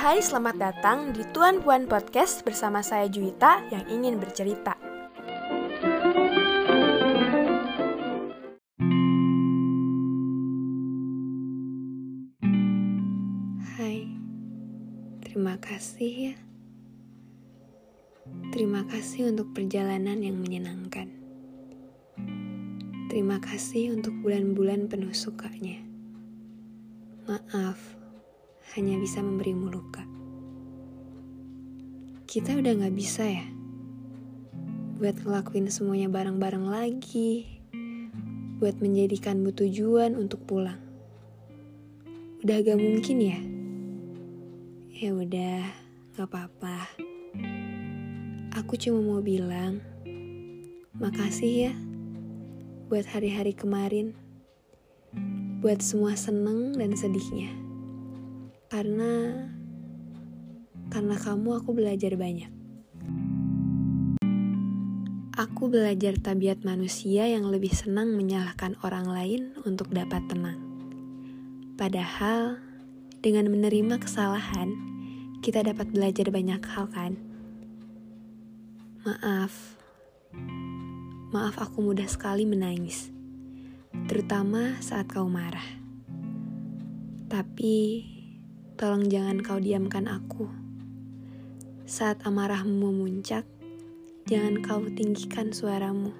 Hai, selamat datang di Tuan Puan Podcast bersama saya Juwita yang ingin bercerita. Hai, terima kasih ya. Terima kasih untuk perjalanan yang menyenangkan. Terima kasih untuk bulan-bulan penuh sukanya. Maaf hanya bisa memberimu luka. Kita udah gak bisa ya buat ngelakuin semuanya bareng-bareng lagi, buat menjadikanmu tujuan untuk pulang. Udah gak mungkin ya? Ya udah, gak apa-apa. Aku cuma mau bilang, makasih ya buat hari-hari kemarin, buat semua seneng dan sedihnya. Karena karena kamu aku belajar banyak. Aku belajar tabiat manusia yang lebih senang menyalahkan orang lain untuk dapat tenang. Padahal dengan menerima kesalahan, kita dapat belajar banyak hal kan? Maaf. Maaf aku mudah sekali menangis. Terutama saat kau marah. Tapi Tolong jangan kau diamkan aku. Saat amarahmu memuncak, jangan kau tinggikan suaramu.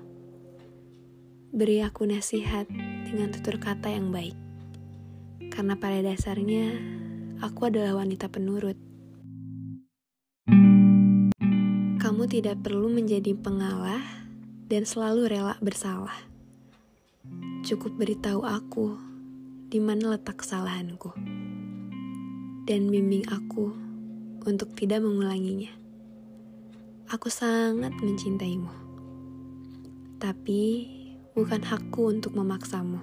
Beri aku nasihat dengan tutur kata yang baik. Karena pada dasarnya, aku adalah wanita penurut. Kamu tidak perlu menjadi pengalah dan selalu rela bersalah. Cukup beritahu aku di mana letak kesalahanku dan bimbing aku untuk tidak mengulanginya. Aku sangat mencintaimu, tapi bukan hakku untuk memaksamu.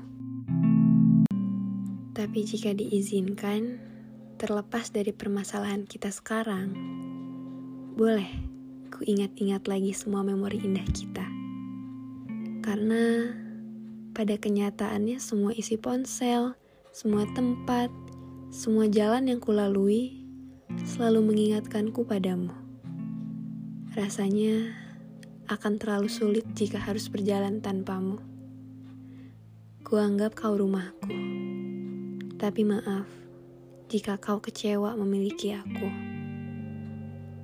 Tapi jika diizinkan, terlepas dari permasalahan kita sekarang, boleh ku ingat-ingat lagi semua memori indah kita. Karena pada kenyataannya semua isi ponsel, semua tempat, semua jalan yang kulalui selalu mengingatkanku padamu. Rasanya akan terlalu sulit jika harus berjalan tanpamu. Kuanggap kau rumahku, tapi maaf jika kau kecewa memiliki aku.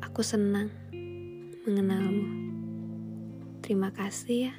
Aku senang mengenalmu. Terima kasih ya.